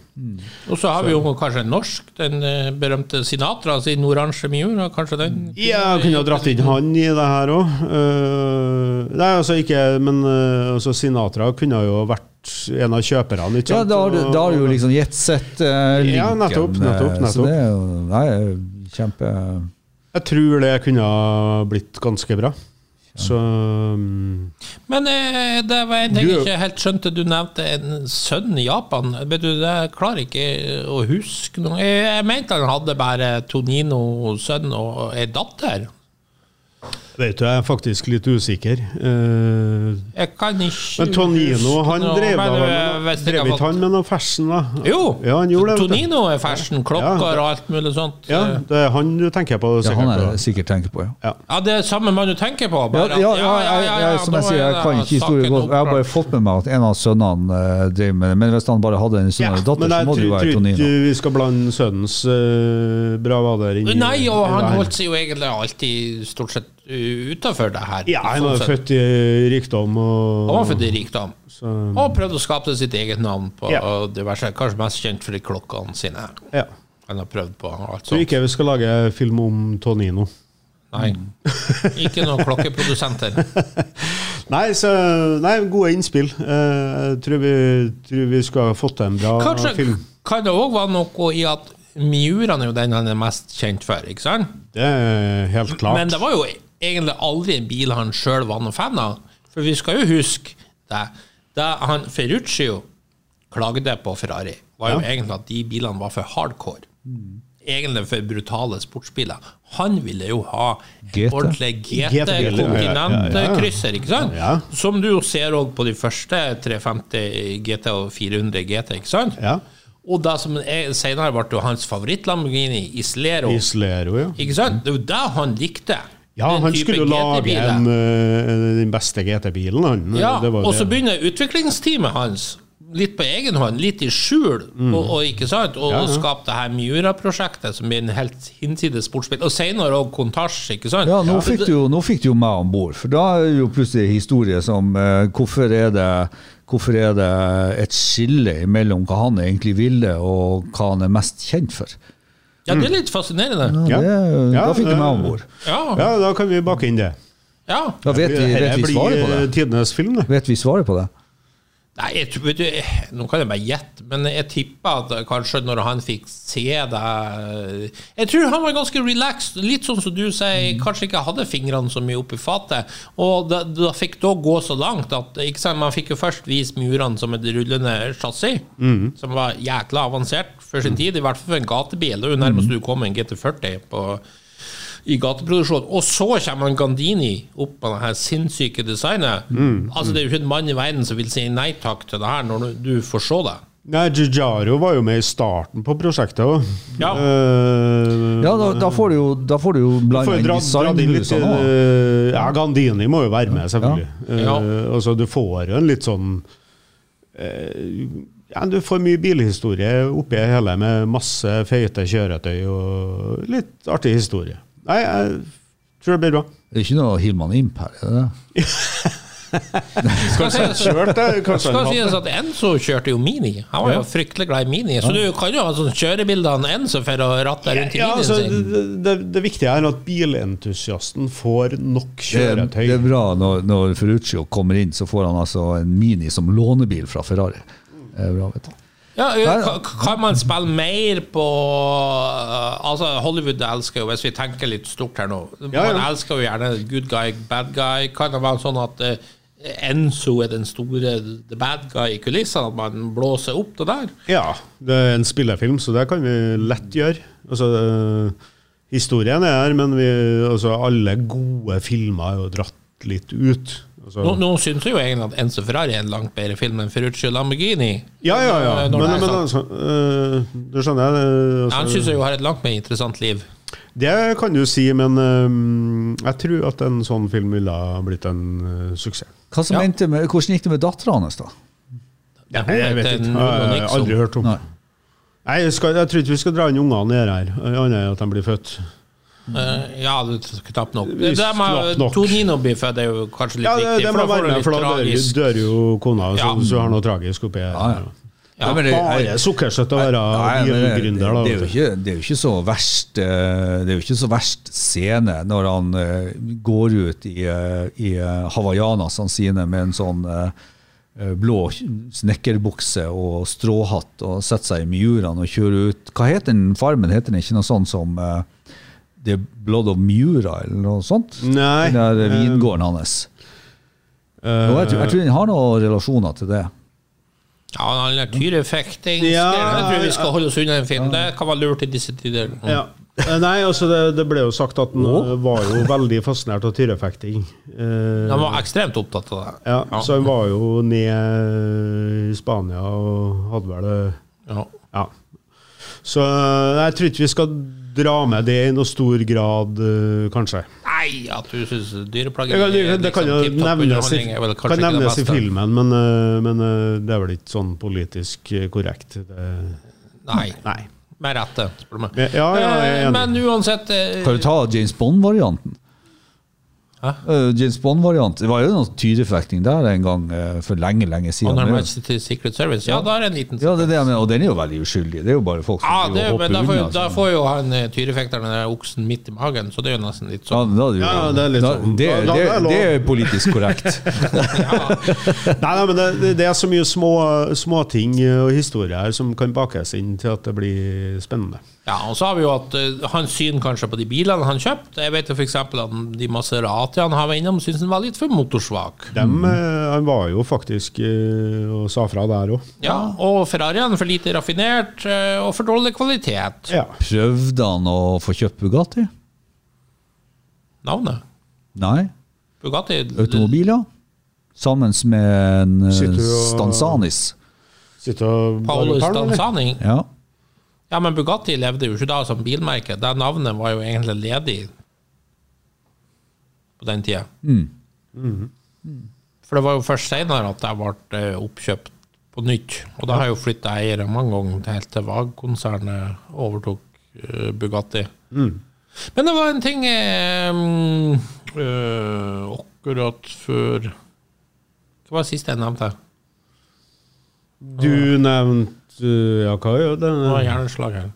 S2: Og så har vi jo kanskje en norsk, den eh, berømte Sinatra sin oransje miur. Kanskje den
S3: Ja, kunne ha dratt inn han i det her òg. nei, altså ikke Men uh, altså Sinatra kunne jo vært en av kjøperne, ikke
S4: Ja,
S3: sant?
S4: da har du, da har du jo liksom jetset uh,
S3: Ja, nettopp, nettopp,
S4: Så det er jo nei, kjempe
S3: Jeg tror det kunne ha blitt ganske bra. Så um,
S2: Men eh, det var en ting jeg ikke helt skjønte. Du nevnte en sønn i Japan. Vet du, Jeg klarer ikke å huske noe. Jeg, jeg mente han hadde bare Tonino sønn og ei datter.
S3: Vet du, jeg er faktisk litt usikker. Eh,
S2: Jeg kan ikke
S3: men Tonino, han drev da
S2: men, eh, jeg
S3: Drev ikke han med noe fashion, da?
S2: Jo,
S3: Ja, han gjorde det.
S2: Tonino er fashion, klokker og alt mulig sånt.
S3: Ja, det er han du tenker på.
S4: Ja,
S3: sikkert,
S4: han er det sikkert tenker på, ja.
S3: Ja.
S2: Ja, det er samme man du tenker på.
S4: Ja,
S2: Bare,
S4: ja, ja, jeg, jeg, som jeg sier,
S2: er
S4: jeg kan ikke historien godt. Jeg har bare fått med meg at en av sønnene uh, drev med det. Men hvis han bare hadde en sønn
S3: Ja,
S4: eller datter, så må det jo være
S3: tror
S4: Tonino.
S3: ikke vi skal blande sønnens uh, bravader inn i
S2: Nei, og han holdt seg jo egentlig alltid stort sett utafor det her.
S3: Ja, han var
S2: sånn
S3: født i rikdom og
S2: Han var født i rikdom.
S3: så,
S2: Og prøvde å skape sitt eget navn på
S3: Ja.
S2: diverse. Kanskje mest kjent for de klokkene sine.
S3: ja.
S2: Han har prøvd på alt
S3: sånt.
S2: sånt.
S3: ikke vi skal lage film om Tonino.
S2: Nei. Ikke noen klokkeprodusenter.
S3: Nei, så, nei, gode innspill. Eh, Jeg tror vi, tror vi skal ha fått til en bra
S2: Kanskje
S3: film.
S2: kan det òg være noe i at Miuran er jo den han er mest kjent for, ikke sant?
S3: Det er helt klart.
S2: Men det var jo egentlig aldri en bil han sjøl var noen fan av. For vi skal jo huske det. Da han Ferruccio klagde på Ferrari, var jo
S3: Ja.
S2: egentlig at de bilene var for hardcore. Egentlig for brutale sportsbiler. Han ville jo ha ordentlig. GT-kontinentkrysser, ikke sant?
S3: Ja.
S2: Som du jo ser òg på de første 350 GT og 400 GT, ikke sant?
S3: Ja.
S2: Og det som er- senere ble hans favoritt-Lamborghini, Islero.
S3: Islero, ja.
S2: Ikke sant? Det jo det han likte.
S3: Ja,
S2: Den
S3: han skulle jo lage en, eh, den beste GT-bilen, han.
S2: Ja,
S3: Det var
S2: og så
S3: det.
S2: begynner utviklingsteamet hans, litt på egen hånd, litt i skjul, og, og ikke sant, og
S3: Mm. Ja, ja.
S2: skape det her Miura-prosjektet, som blir en helt hinsides sportsbil. Og senere òg Contage, ikke sant?
S4: Ja, nå fikk, du, nå fikk du jo meg om bord, for da er det jo plutselig historie som eh, hvorfor, er det, hvorfor er det et skille mellom hva han egentlig ville, og hva han er mest kjent for?
S2: Ja, det er litt fascinerende.
S3: Ja.
S4: Det,
S3: Ja,
S4: da fikk du meg
S3: eh,
S4: om bord.
S2: Ja.
S3: Ja, da kan vi bakke inn det.
S2: ja.
S4: Da vet vi, vet vi svaret på det.
S3: eh, tidenes film, det.
S4: Vet vi svaret på det?
S2: Nei, jeg, du, nå kan jeg bare gjette, men jeg tipper at kanskje når han fikk se deg Jeg tror han var ganske relaxed, litt sånn som du sier, kanskje ikke hadde fingrene så mye oppi fatet. Og da, da fikk det gå så langt at sant, man fikk jo først vise murene som et rullende chassis, som var jækla avansert for sin tid, i hvert fall for en gatebil. Det er jo nærmest du kom med en GT40 på i gateproduksjon. Og så kommer han Gandini opp med det her sinnssyke designet. Altså Det er jo ikke en mann i verden som vil si nei takk til det her, når du, du får se det.
S3: Nei, Giugiaro var jo med i starten på prosjektet òg.
S2: Ja.
S4: Ja, da, da får du jo, da får du jo blanda inn designhusene òg.
S3: eh, Ja, Gandini må jo være med, selvfølgelig.
S2: Ja.
S3: Uh, altså, du får jo en litt sånn eh, ja, Du får mye bilhistorie oppi hele, med masse feite kjøretøy og litt artig historie. Nei, jeg tror det blir bra.
S4: Det er ikke noe Hillman Imp her, er det det?
S2: Skal sies,
S3: det, hadde.
S2: at Enzo kjørte jo Mini. Han var jo fryktelig glad i Mini. Så du kan jo ha sånn kjørebilder av Enzo for å ratte rundt i
S3: Ja,
S2: Minien
S3: altså,
S2: sin.
S3: det, det, det viktige er at bilentusiasten får nok
S4: Det,
S3: kjøretøy.
S4: det er bra når, når Ferruccio kommer inn, så får han altså en Mini som lånebil fra Ferrari. Det er bra, vet du.
S2: Ja, kan man spille mer på uh, Altså, Hollywood elsker jo, hvis vi tenker litt stort her nå
S3: Ja,
S2: Man
S3: ja.
S2: elsker jo gjerne good guy, bad guy. Kan det være sånn at uh, Enzo er den store the bad guy i kulissene? At man blåser opp det der?
S3: Ja, det er en spillefilm, så det kan vi lett gjøre. Altså, øh, historien er her, men vi, altså, alle gode filmer er jo dratt litt ut. Altså,
S2: Nå, nå syns jo egentlig at Enzo Ferrari er en langt bedre film enn Ferruccio Lamborghini.
S3: ja, ja, ja. Men,
S2: det
S3: men altså, øh, det skjønner jeg. det,
S2: Han
S3: Altså,
S2: syns jeg jo har et langt mer interessant liv.
S3: det kan du si, men øh, jeg tror at en sånn film ville ha blitt en øh, suksess.
S4: Hva som
S2: Ja.
S4: med, hvordan gikk det med dattera hans, da?
S2: Ja,
S3: jeg, jeg vet ikke. Jeg har aldri hørt om.
S4: Nei.
S3: Nei, jeg, skal, jeg tror ikke vi skal dra inn ungene ned her, annet enn at de blir født.
S2: Eh, ja, det er knapt nok.
S3: Hvis
S2: Det med
S3: nok.
S2: Tonino blir født, er jo kanskje litt
S3: Ja, det,
S2: viktig.
S3: det
S2: for da får du
S3: med,
S2: litt
S3: for da dør, dør jo kona, så,
S2: Ja.
S3: så du har noe tragisk oppi her.
S4: Ja, ja.
S2: Ja,
S4: men det-
S3: Bare sukkersøtt å være
S4: gründer. det, det,
S3: da.
S4: det, er jo ikke, det er jo ikke så verst eh, Det er jo ikke så verst scene når han eh, går ut i, i hawaiianasene sine med en sånn blå snekkerbukse og stråhatt og setter seg i Miuraen og kjører ut Hva heter den farmen? Heter den ikke noe sånt som The Blood of Mura, eller noe sånt?
S3: Nei.
S4: Den der
S3: eh,
S4: vingården hans. Uh, jeg, tror, jeg tror den har noen relasjoner til det.
S2: Ja, han er tyrefekting.
S3: Ja,
S2: jeg tror vi skal holde oss unna en film. Det kan være lurt i disse tider.
S3: ja. Eh, Nei, altså det, det ble jo sagt at han oh. var jo veldig fascinert av tyrefekting. Eh,
S2: Han var ekstremt opptatt av det.
S3: ja,
S2: Ja.
S3: Så han var jo ned i Spania og hadde vel det
S2: Ja.
S3: Ja. Så eh, jeg tror ikke vi skal dra med det i noe stor grad, eh, kanskje.
S2: Nei, at du syns dyreplageri
S3: det, det kan jo
S2: liksom
S3: nevnes, i, kan nevnes i filmen, men, eh, men eh, det er vel ikke sånn politisk korrekt. Det,
S2: Nei,
S3: nei.
S2: med rette, spør du meg.
S3: Ja, ja, jeg.
S2: Men uansett
S4: Kan du ta James Bond-varianten? Eh, James Bond-variant. Det var jo noe tyrefekting der en gang uh, for lenge, lenge siden. Er-
S2: Majesty Secret Service. Ja, da er det en liten
S4: Ja, det er det men, og den er jo veldig uskyldig. Det er jo bare folk som
S2: Ja, det, men
S4: hopper
S2: da får,
S4: unna.
S2: da får jo han eh, tyrefekteren den der oksen midt i magen, så det er jo nesten litt sånn.
S4: er det,
S3: Ja, det er litt sånn.
S4: det, det,
S3: det er
S4: det er politisk korrekt.
S3: Nei, nei, men det, det- er så mye små ting og historier her som kan bakes inn til at det blir spennende.
S2: Ja, og så har vi jo at uh, hans syn kanskje på de bilene han kjøpte. Jeg vet jo f.eks. at de Maseratiene han var innom, syntes han var litt for motorsvak.
S3: Dem, uh, han var jo faktisk uh, og sa fra der òg.
S2: Ja, Og Ferrarien for lite raffinert eh, og for dårlig kvalitet.
S3: Ja.
S4: Prøvde han å få kjøpt Bugatti?
S2: Navnet?
S4: Nei.
S2: Bugatti
S4: Automobiler? Sammen med en eh,
S3: Sitter og-
S4: Stanzanis.
S3: Sitte og
S2: Paolo? Stanzani.
S4: Ja.
S2: Ja, men Bugatti levde jo ikke da som bilmerke. Det navnet var jo egentlig ledig på den tida.
S4: Mm.
S2: For det var jo først senere at det ble eh, oppkjøpt på nytt. Og da har jo flytta eiere mange ganger helt til VAG-konsernet overtok eh, Bugatti.
S3: Mm.
S2: Men det var en ting um, mm, eh, akkurat før Hva var det siste jeg nevnte?
S3: Du nevnte Ja, hva gjør det?
S2: Det var hjerneslag her.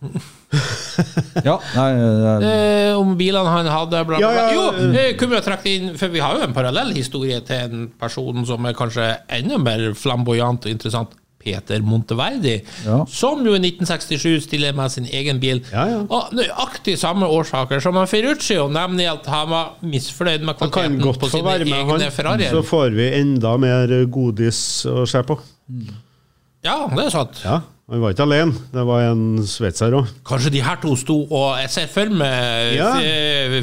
S4: ja nei, nei.
S2: Eh, om bilene han hadde, bla, bla, bla.
S3: ja,
S2: Jo, eh, kunne vi ha trukket inn For vi har jo en parallell historie til en person som er kanskje enda mer flamboyant og interessant. Peter Monteverdi,
S4: Ja.
S2: som jo i 1967 stiller med sin egen bil.
S3: Ja, ja.
S2: Og nøyaktig samme årsaker som han Ferruccio, nemlig at han var misfornøyd med kvaliteten på sine egne. Ferrarier.
S3: Så får vi enda mer godis å se på.
S2: Ja, det er sant.
S3: Ja, Han var ikke alene. Det var en sveitser òg.
S2: Kanskje de her to sto og Jeg ser for meg
S3: Ja.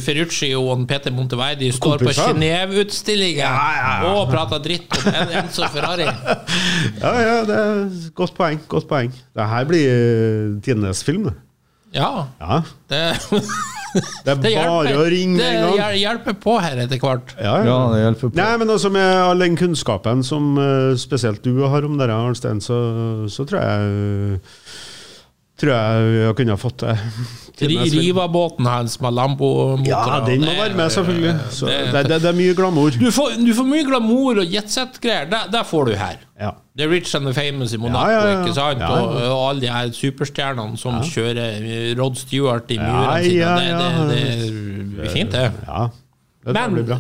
S2: Ferrucci og Peter Monteverdi står på
S3: Kompiser.
S2: Genéve-utstillingen og prater dritt om En- Enzo Ferrari.
S3: Ja, ja, det er godt poeng. Godt poeng. Det her blir eh, tidenes film, det.
S2: Ja,
S3: Ja.
S2: det,
S3: Det er
S2: det
S3: bare å ringe med en gang.
S2: Det hjelper på her etter hvert.
S3: Ja,
S4: ja, det hjelper på.
S3: Nei, men altså Med all den kunnskapen som eh, spesielt du har om dette, Arnstein, så, så tror jeg Tror jeg vi kunne ha fått til.
S2: Riv Riva-båten hans med Lambo-motor.
S3: Ja, den må være med, selvfølgelig. Så det, det, det er mye glamour.
S2: Du får, du får mye glamour og jetsett-greier. Det, det får du her.
S3: Ja.
S2: The Rich and the Famous i Monaco,
S3: Ja, ja,
S2: ikke sant? Og, og alle de her superstjernene som kjører eh, Rod Stewart i murene sine. Det, er fint, det.
S3: ja. Det
S2: Men
S3: blir bra.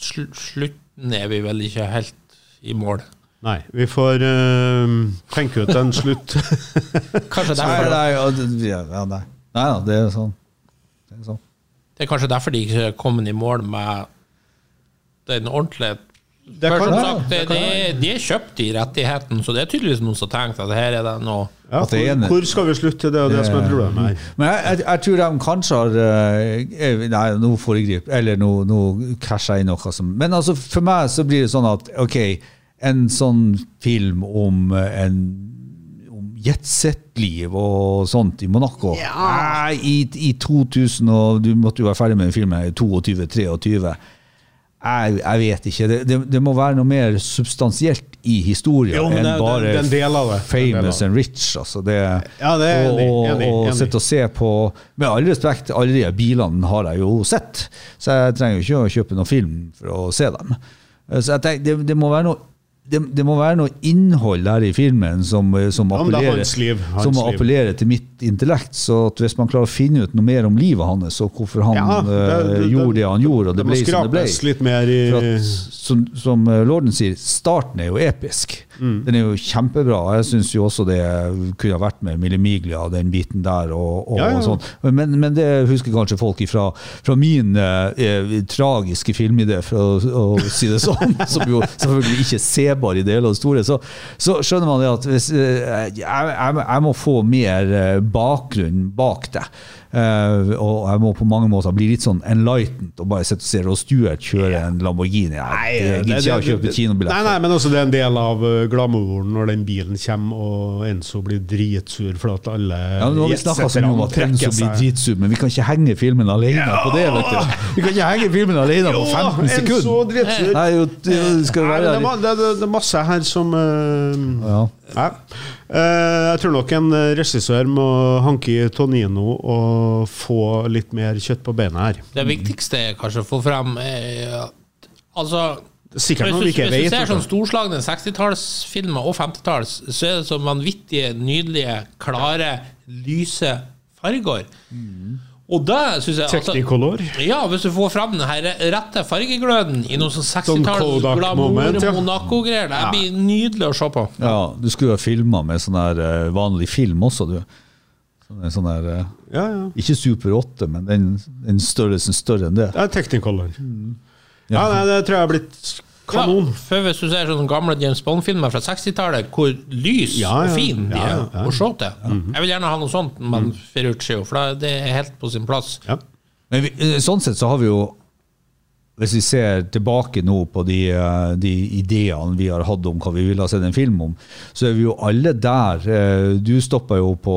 S2: sl slutten er vi vel ikke helt i mål.
S3: Nei, vi får uh, tenke ut en slutt.
S2: Kanskje derfor,
S4: nei, nei, det- ja, ja, nei. nei da, det er sånn. Det er sånn.
S2: det er kanskje derfor de ikke er kommet i mål med den ordentlige
S3: Det kan- ja,
S2: sagt,
S3: det
S2: det, de er kjøpt de rettighetene, så det er tydeligvis noen som har tenkt at her er det noe
S3: Ja,
S4: At det er
S3: hvor, hvor skal vi slutte? Det er det, det som er problemet her.
S4: Men jeg, jeg, jeg tror de kanskje har eh, Nei, nå foregriper Eller nå, nå krasjer jeg inn noe som Men altså, for meg så blir det sånn at OK, en sånn film om eh, en om jetset-liv og sånt i Monaco Ja. i, I 2000, og du måtte jo være ferdig med den filmen i 22-23. Jeg, jeg vet ikke. Det, det, det må være noe mer substansielt i historien
S3: Jo,
S4: enn
S3: det-
S4: bare
S3: den,
S4: famous and rich. Altså det,
S3: Ja, det er enig,
S4: og,
S3: enig,
S4: og, og sitte og se på Med all respekt, alle de bilene har jeg jo sett, så jeg trenger jo ikke å kjøpe noen film for å se dem. Så jeg tenker, det, det må være noe det, det må være noe innhold der i filmen som, som,
S3: det er
S4: appellerer,
S3: liv,
S4: som appellerer til mitt intellekt. Så at hvis man klarer å finne ut noe mer om livet hans, og hvorfor han
S3: Ja, det-
S4: eh,
S3: det-
S4: gjorde det han gjorde, og det, ble som det ble
S3: skrapes litt mer i
S4: for at, som, som eh, Lorden sier, starten er jo episk.
S3: Mm.
S4: Den er jo kjempebra. Jeg syns jo også det kunne ha vært med Mille Miglia, den biten der. og, og,
S3: Ja, ja.
S4: og sånn. Men, men det husker kanskje folk fra, fra min eh, eh, tragiske filmidé, for å, å si det sånn, som jo selvfølgelig ikke er sebar i det hele og det store. Så, så skjønner man det at hvis, eh, jeg, jeg, jeg må få mer eh, bakgrunn bak det. Eh, og jeg må på mange måter bli litt sånn enlightened og bare sitte og se Ross Stewart kjøre en Lamborghini. Nei, det det, det, jeg det, det, det,
S3: Nei, nei, men også det er en del av uh, glamouren når den bilen kommer og Enzo blir dritsur for at alle
S4: Ja, nå har vi snakka så mye om at Enzo blir dritsur, men vi kan ikke henge filmen alene på det. vet du. Vi kan ikke henge filmen alene på 15
S3: Enzo
S4: sekunder.
S3: dritsur.
S4: Nei, jo, det, skal
S3: Nei,
S4: være
S3: det, det, det, det er masse her som uh,
S4: ja.
S3: Ja. Uh, jeg tror nok en regissør må hanke i Tonino og få litt mer kjøtt på beina her.
S2: Det viktigste er kanskje å få frem eh, Altså
S3: Sikkert noe vi ikke
S2: hvis du ser sånn
S3: altså.
S2: storslagne 60-tallsfilmer og 50-talls, så er det så vanvittige, nydelige, klare, lyse farger. Og det syns jeg altså,
S3: Technicolor.
S2: Ja, hvis du får fram den her rette fargegløden i noe sånn
S3: Sånn
S2: 60-talls
S3: Kodak
S2: glamour,
S3: moment, ja.
S2: Monaco-greier, det blir nydelig å se på.
S4: Ja, du skulle jo ha filma med sånn her eh, vanlig film også, du. Sånn, sånn her, eh,
S3: Ja, ja.
S4: ikke Super 8, men den, den størrelsen større enn det.
S3: Det er Technicolor.
S2: Mm.
S3: Ja, nei, det tror jeg har blitt kanon.
S2: Ja, for hvis du ser sånne gamle James Bond-filmer fra 60-tallet, hvor lys
S3: Ja, ja.
S2: og fin de er
S3: ja, ja.
S2: å se til Jeg vil gjerne ha noe sånt men Ferruccio, for det er helt på sin plass.
S3: Ja.
S4: Men vi, eh, sånn sett så har vi jo Hvis vi ser tilbake nå på de, eh, de ideene vi har hatt om hva vi ville ha sett en film om, så er vi jo alle der. Eh, Du stoppa jo på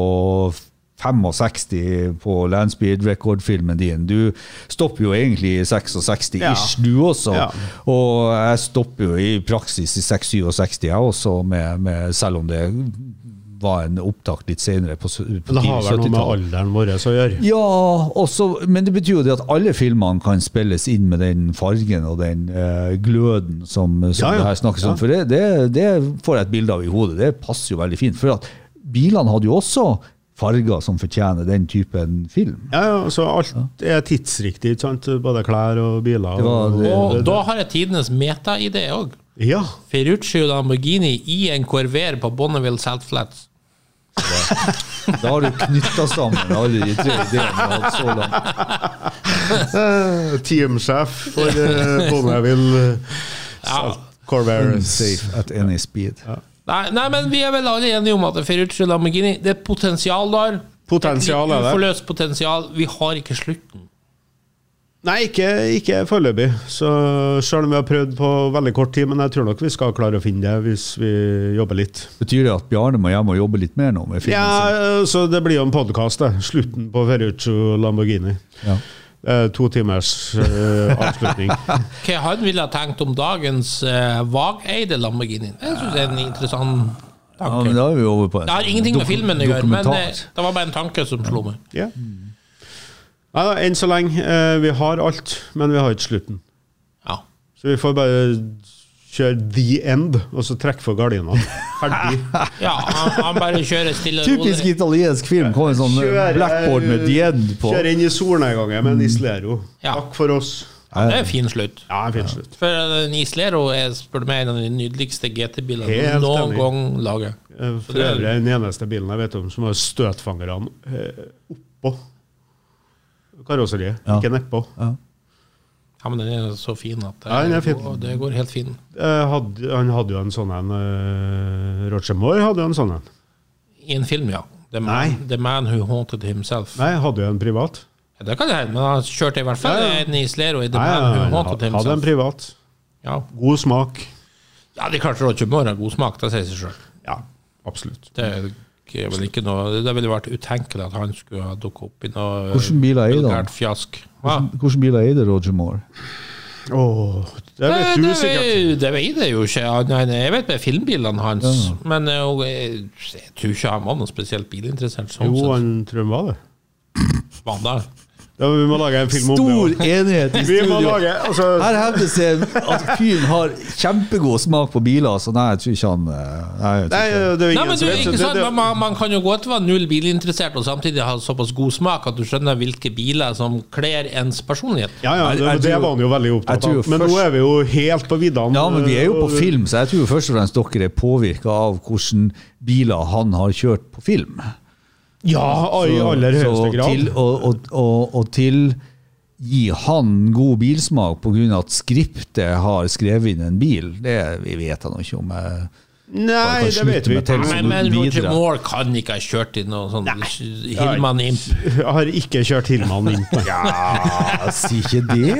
S4: 65 på Landspeed Record-filmen din. Du stopper jo egentlig i 66-ish,
S3: Ja.
S4: du også.
S3: Ja.
S4: Og jeg stopper jo i praksis i 6-67, jeg også, med, med, selv om det var en opptak litt senere på, på
S3: det har vel noe med alderen vår å gjøre.
S4: Ja, også, men det betyr jo det at alle filmene kan spilles inn med den fargen og den eh, gløden som, som
S3: Ja, ja.
S4: det her snakkes
S3: Ja.
S4: om. For det, det, det får jeg et bilde av i hodet. Det passer jo veldig fint. For at bilene hadde jo også farger som fortjener den typen film.
S3: Ja, ja, så alt er tidsriktig, ikke sant? Både klær og biler.
S4: Det var
S3: og,
S4: det-
S2: Og da har jeg tidenes meta-idé òg.
S3: Ja.
S2: Ferruccio Lamborghini i en Corvair på Bonneville Salt Flats.
S4: Da har du knytta sammen alle de tre ideene har hatt så langt.
S3: Eh, Teamsjef for uh, Bonneville
S2: Ja.
S3: Corvair.
S4: Safe at any speed.
S2: Nei, nei, men vi er vel alle enige om at Ferruccio Lamborghini Det er potensial der.
S3: Potensial er det.
S2: Uforløst potensial. Vi har ikke slutten.
S3: Nei, ikke, ikke foreløpig. Så Selv om vi har prøvd på veldig kort tid, men jeg tror nok vi skal klare å finne det hvis vi jobber litt.
S4: Betyr det at Bjarne må hjem og jobbe litt mer nå med
S3: Ja, så det blir jo en podkast, det. Slutten på Ferruccio Lamborghini.
S4: Ja.
S3: Det er to timers eh, avslutning.
S2: Hva han ville ha tenkt om dagens eh, vageide Lamborghini? Det synes jeg er en interessant
S4: Ja,
S2: tanke.
S4: men da er vi over på en
S2: det har ingenting med filmen å gjøre, men eh, det var bare en tanke som slo meg.
S3: Ja. Nei da, enn så lenge. eh, vi har alt, men vi har ikke slutten.
S2: Ja.
S3: Så vi får bare kjøre the end, og så trekke for gardina. Ferdig.
S2: ja han, han bare kjører stille
S4: Typisk
S2: rolig.
S4: italiensk film. Kom en sånn
S3: kjører,
S4: blackboard med the end på.
S3: Kjører inn i solnedgangen med en Islero.
S2: Ja.
S3: Takk for oss.
S2: Det er en fin slutt.
S3: Ja, en fin slutt.
S2: For en Islero er spør du meg, en av de nydeligste GT-bilene noen
S3: enig.
S2: gang laget.
S3: Eh, For øvrig den eneste bilen jeg vet om som har støtfangerne eh, oppå karosseriet,
S4: Ja.
S3: ikke nedpå.
S2: Ja, men den er så fin at det,
S3: Ja, er fin.
S2: Går, det går helt fin.
S3: Eh, hadde, han hadde jo en sånn en uh, Roger Moore hadde jo en sånn en.
S2: I en film, ja. The man, the man who haunted himself.
S3: Nei, hadde jo en privat.
S2: Ja, det kan det hende, men han kjørte i hvert fall
S3: Ja, ja.
S2: en Islero i The
S3: Nei,
S2: man who haunted
S3: hadde en privat.
S2: Ja.
S3: God smak.
S2: ja, det er klart Roger Moore har god smak, det sier seg sjøl.
S3: Ja, absolutt.
S2: Det er ikke- vel ikke noe Det ville vært utenkelig at han skulle ha dukket opp i noe
S4: Hvordan biler er det
S2: fjask.
S4: Hvilken bil eier Roger Moore?
S3: Oh, det vet
S2: Det,
S3: du
S2: det,
S3: sikkert.
S2: det vet jeg jo ikke. Han- han- Jeg vet med filmbilene hans, men eh, og jeg, jeg tror ikke han var noe spesielt bilinteressert. Sånn
S3: Jo, han tror han var det.
S2: Var han?
S3: Ja, vi må lage en film om
S4: Stor
S3: det. Stor
S4: enighet i
S3: Vi
S4: studio!
S3: lage altså,
S4: Her hevdes det at fyren har kjempegod smak på biler, så nei, jeg tror ikke han eh, Nei,
S3: det er jo
S2: Nei,
S3: ingen
S2: men du,
S3: som vet.
S2: ikke sant?
S3: det-
S2: Men Man, man kan jo godt være null bilinteressert og samtidig ha såpass god smak at du skjønner hvilke biler som kler ens personlighet.
S3: Ja, ja, det, det var han jo veldig opptatt av. Men nå er vi jo helt på viddene.
S4: Ja, men vi er jo på film, så jeg tror først og fremst dere er påvirka av hvordan biler han har kjørt på film.
S3: Ja, i aller høyeste grad.
S4: Til, og, og, og, og til gi han god bilsmak pga. at skriptet har skrevet inn en bil, det vi vet han ikke om. Jeg,
S3: Nei, det vet vi ikke.
S2: Men, men Roger. Moore kan ikke ha kjørt i noe sånn Hillman Imp.
S3: Jeg har ikke kjørt Hillman Imp.
S4: ja, si ikke det!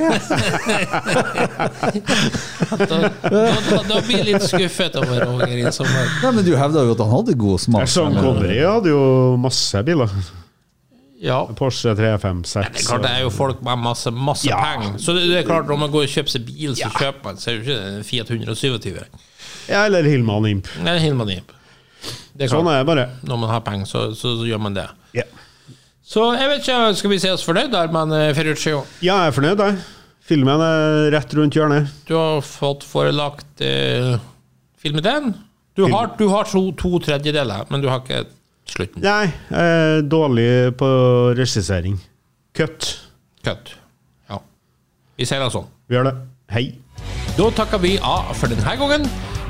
S2: Da, da, da, blir jeg litt skuffet over Roger i sommer.
S4: Nei, men Du hevda jo at han hadde god smak.
S3: Sean Connery hadde jo masse biler.
S2: Ja.
S3: Porsche 356.
S2: Det er klart det er jo folk med masse, masse
S3: Ja.
S2: penger. Så det, det er klart når man går og kjøper seg bil, så kjøper man så er det jo ikke en Fiat 127.
S3: Ja, eller Hilman Imp.
S2: Eller Hilman Imp. Det er
S3: Sånn
S2: klart.
S3: er det bare.
S2: Når man har penger, så, så, så gjør man det.
S3: Ja.
S2: Så jeg vet ikke, skal vi se oss fornøyd der, men eh, Ferruccio,
S3: Ja, jeg er fornøyd, jeg. Filmen er rett rundt hjørnet.
S2: du har fått forelagt eh, filmideen. Du
S3: Film.
S2: har, du har to, to tredjedeler, men du har ikke slutten.
S3: Nei, jeg er dårlig på regissering. Cut.
S2: Cut. Ja. Vi ser det sånn.
S3: Vi gjør det. Hei.
S2: Da takker vi A for denne gangen.